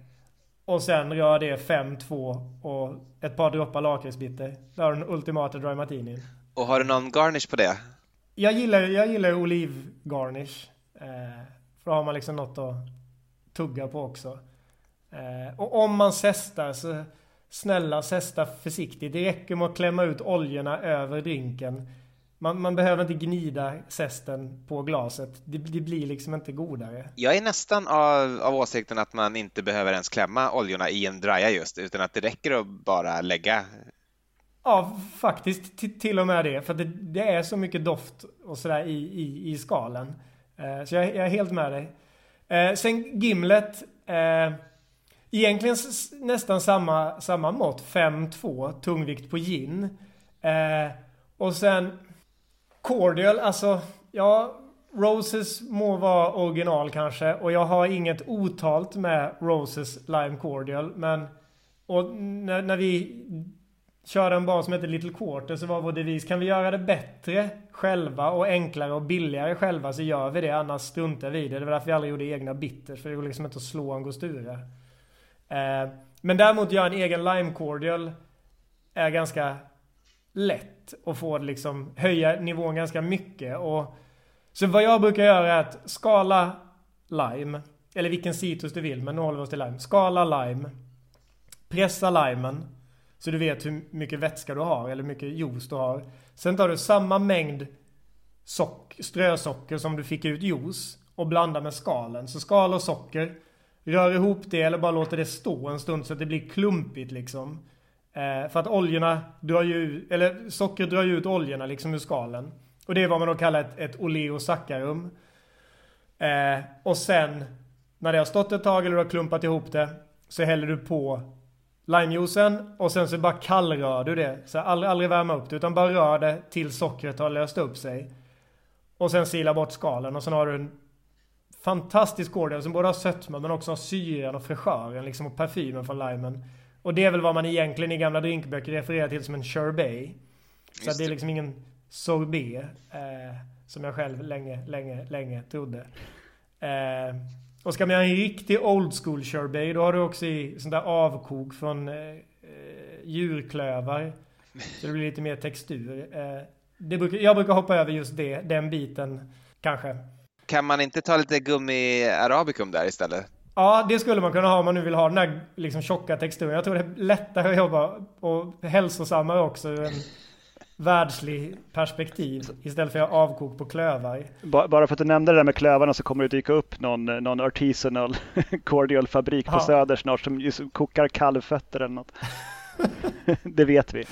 Och sen rör det 5-2 och ett par droppar lakritsbitter. Det har den ultimata dry martini. Och har du någon garnish på det? Jag gillar, jag gillar olivgarnish. Eh, för då har man liksom något att tugga på också. Eh, och om man zestar så snälla zesta försiktigt. Det räcker med att klämma ut oljorna över drinken. Man, man, behöver inte gnida zesten på glaset. Det, det, blir liksom inte godare. Jag är nästan av, av åsikten att man inte behöver ens klämma oljorna i en draja just, utan att det räcker att bara lägga. Ja, faktiskt till och med det. För det, det är så mycket doft och sådär i, i, i skalen. Eh, så jag, jag, är helt med dig. Eh, sen Gimlet. Eh, egentligen nästan samma, samma mått. 5-2 tungvikt på gin. Eh, och sen Cordial, alltså, ja, Roses må vara original kanske och jag har inget otalt med Roses Lime Cordial men och när, när vi körde en bar som heter Little Quarter så var vår devis kan vi göra det bättre själva och enklare och billigare själva så gör vi det annars struntar vi i det. Det var därför vi aldrig gjorde egna bitters för det går liksom inte att slå angostura. Eh, men däremot göra en egen Lime Cordial är ganska lätt att få liksom höja nivån ganska mycket. Och, så vad jag brukar göra är att skala lime, eller vilken citrus du vill, men nu håller vi oss till lime. Skala lime, pressa limen, så du vet hur mycket vätska du har, eller hur mycket juice du har. Sen tar du samma mängd sock, strösocker som du fick ut juice och blandar med skalen. Så skal och socker, rör ihop det eller bara låter det stå en stund så att det blir klumpigt liksom. Eh, för att oljorna drar ju, eller sockret drar ju ut oljorna liksom ur skalen. Och det är vad man då kallar ett, ett oleosaccharum. Eh, och sen när det har stått ett tag eller du har klumpat ihop det så häller du på limejuicen och sen så bara kallrör du det. Så aldrig, aldrig värma upp det utan bara rör det tills sockret har löst upp sig. Och sen sila bort skalen och sen har du en fantastisk cordial som både har sötma men också har syran och fräschören liksom och parfymen från limen. Och det är väl vad man egentligen i gamla drinkböcker refererar till som en sherbet. Så det. är liksom ingen sorbet. Eh, som jag själv länge, länge, länge trodde. Eh, och ska man göra en riktig old school sherbet då har du också i sån där avkok från eh, eh, djurklövar. Så det blir lite mer textur. Eh, det brukar, jag brukar hoppa över just det, den biten kanske. Kan man inte ta lite gummi arabicum där istället? Ja, det skulle man kunna ha om man nu vill ha den där liksom tjocka texturen. Jag tror det är lättare att jobba och hälsosammare också ur en världslig perspektiv istället för att göra avkok på klövar. Bara för att du nämnde det där med klövarna så kommer det dyka upp någon, någon artisanal cordial fabrik på ja. Söder snart som kokar kalvfötter eller något. det vet vi.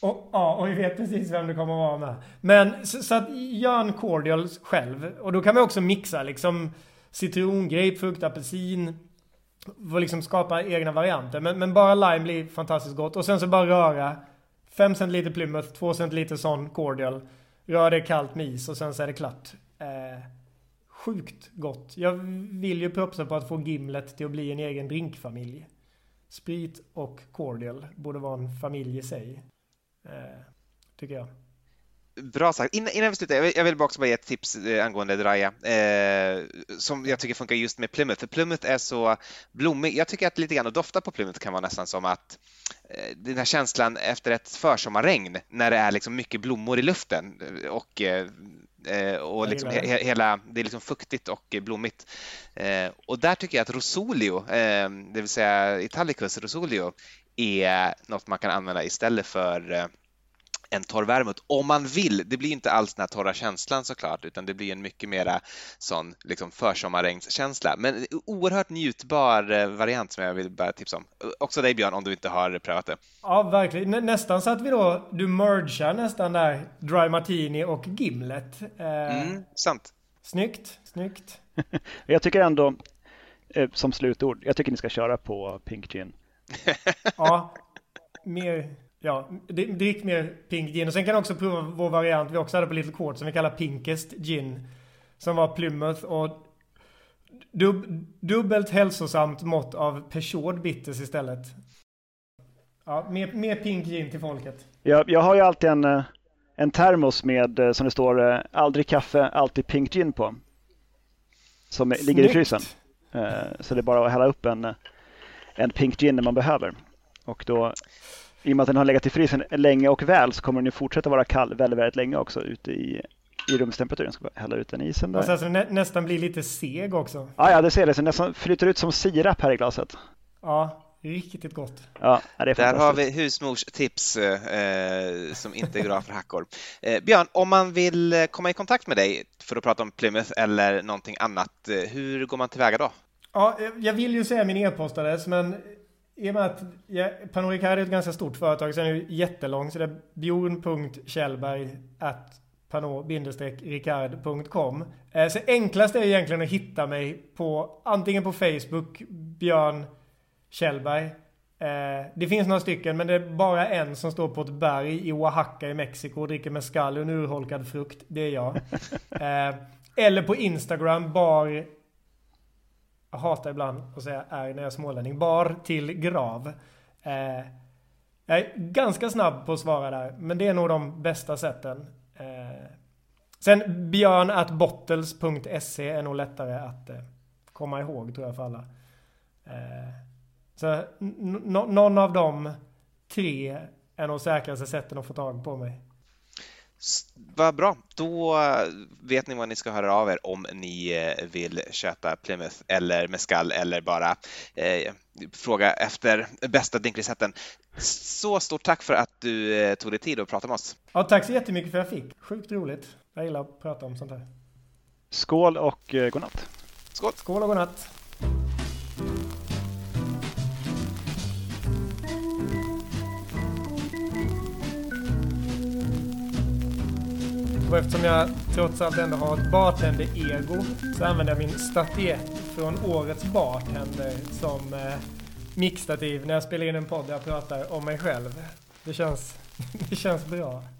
Och, ja, och vi vet precis vem det kommer att vara med. Men så, så att gör en cordial själv. Och då kan man också mixa liksom citron, grapefrukt, apelsin. Och liksom skapa egna varianter. Men, men bara lime blir fantastiskt gott. Och sen så bara röra 5 centiliter Plymouth, 2 centiliter sån cordial. Rör det kallt med is och sen så är det klart. Eh, sjukt gott. Jag vill ju propsa på att få Gimlet till att bli en egen drinkfamilj. Sprit och cordial borde vara en familj i sig. Eh, tycker jag. Bra sagt. Innan, innan vi slutar, jag vill, jag vill bara också bara ge ett tips eh, angående Draja eh, som jag tycker funkar just med Plymouth. För Plymouth är så blommig. Jag tycker att lite grann att dofta på Plymouth kan vara nästan som att eh, den här känslan efter ett försommarregn när det är liksom mycket blommor i luften och eh, eh och liksom he, hela, det är liksom fuktigt och blommigt. Eh, och där tycker jag att Rosolio, det vill säga Italicus Rosolio, är något man kan använda istället för en torr vermouth om man vill. Det blir inte alls den här torra känslan såklart, utan det blir en mycket mera sån liksom försommarregnskänsla. Men oerhört njutbar eh, variant som jag vill bara tipsa om. Också dig Björn, om du inte har prövat det. Ja, verkligen. Nä nästan så att vi då, du mergar nästan där Dry Martini och Gimlet. Eh, mm, sant. Snyggt, snyggt. jag tycker ändå, eh, som slutord, jag tycker ni ska köra på Pink Gin. ja, mer Ja, drick mer pink gin. Och sen kan du också prova vår variant vi också hade på Little Court som vi kallar Pinkest Gin. Som var Plymouth och dub, dubbelt hälsosamt mått av Peugeot Bitters istället. Ja, mer, mer pink gin till folket. Jag, jag har ju alltid en, eh, en termos med, eh, som det står, eh, aldrig kaffe, alltid pink gin på. Som Snyggt. ligger i frysen. Så det är bara att hälla upp en, en pink gin när man behöver. Och då i och med att den har legat i frysen länge och väl så kommer den ju fortsätta vara kall väldigt, väldigt länge också ute i, i rumstemperatur. Jag ska hälla ut den i isen där. Och sen så nä nästan blir lite seg också. Ja, ja det ser det. Så nästan flyter ut som sirap här i glaset. Ja, riktigt gott. Ja, det är Där har vi husmorstips eh, som inte går av för hackor. Eh, Björn, om man vill komma i kontakt med dig för att prata om Plymouth eller någonting annat, eh, hur går man tillväga då? Ja, jag vill ju säga min e-postadress, men i och med att ja, Ricard är ett ganska stort företag så är det jättelång så det är bjorn.kjellberg at pernod-ricard.com eh, Så enklast är egentligen att hitta mig på antingen på Facebook, Björn Kjellberg. Eh, det finns några stycken men det är bara en som står på ett berg i Oaxaca i Mexiko och dricker mezcal och en urholkad frukt. Det är jag. Eh, eller på Instagram, bar jag hatar ibland att säga är när jag är smålänning. Bar till grav. Eh, jag är ganska snabb på att svara där, men det är nog de bästa sätten. Eh, sen björn.bottles.se är nog lättare att eh, komma ihåg tror jag för alla. Eh, så någon av de tre är nog säkraste sätten att få tag på mig. Vad bra, då vet ni vad ni ska höra av er om ni eh, vill köpa Plymouth eller Mescal eller bara eh, fråga efter bästa drinkrecepten. Så stort tack för att du eh, tog dig tid att prata med oss. Ja, tack så jättemycket för att jag fick. Sjukt roligt. Jag gillar att prata om sånt här. Skål och eh, godnatt. Skål. Skål och godnatt. Och eftersom jag trots allt ändå har ett bartender-ego så använder jag min statyett från årets bartender som eh, mixtativ när jag spelar in en podd där jag pratar om mig själv. Det känns, det känns bra.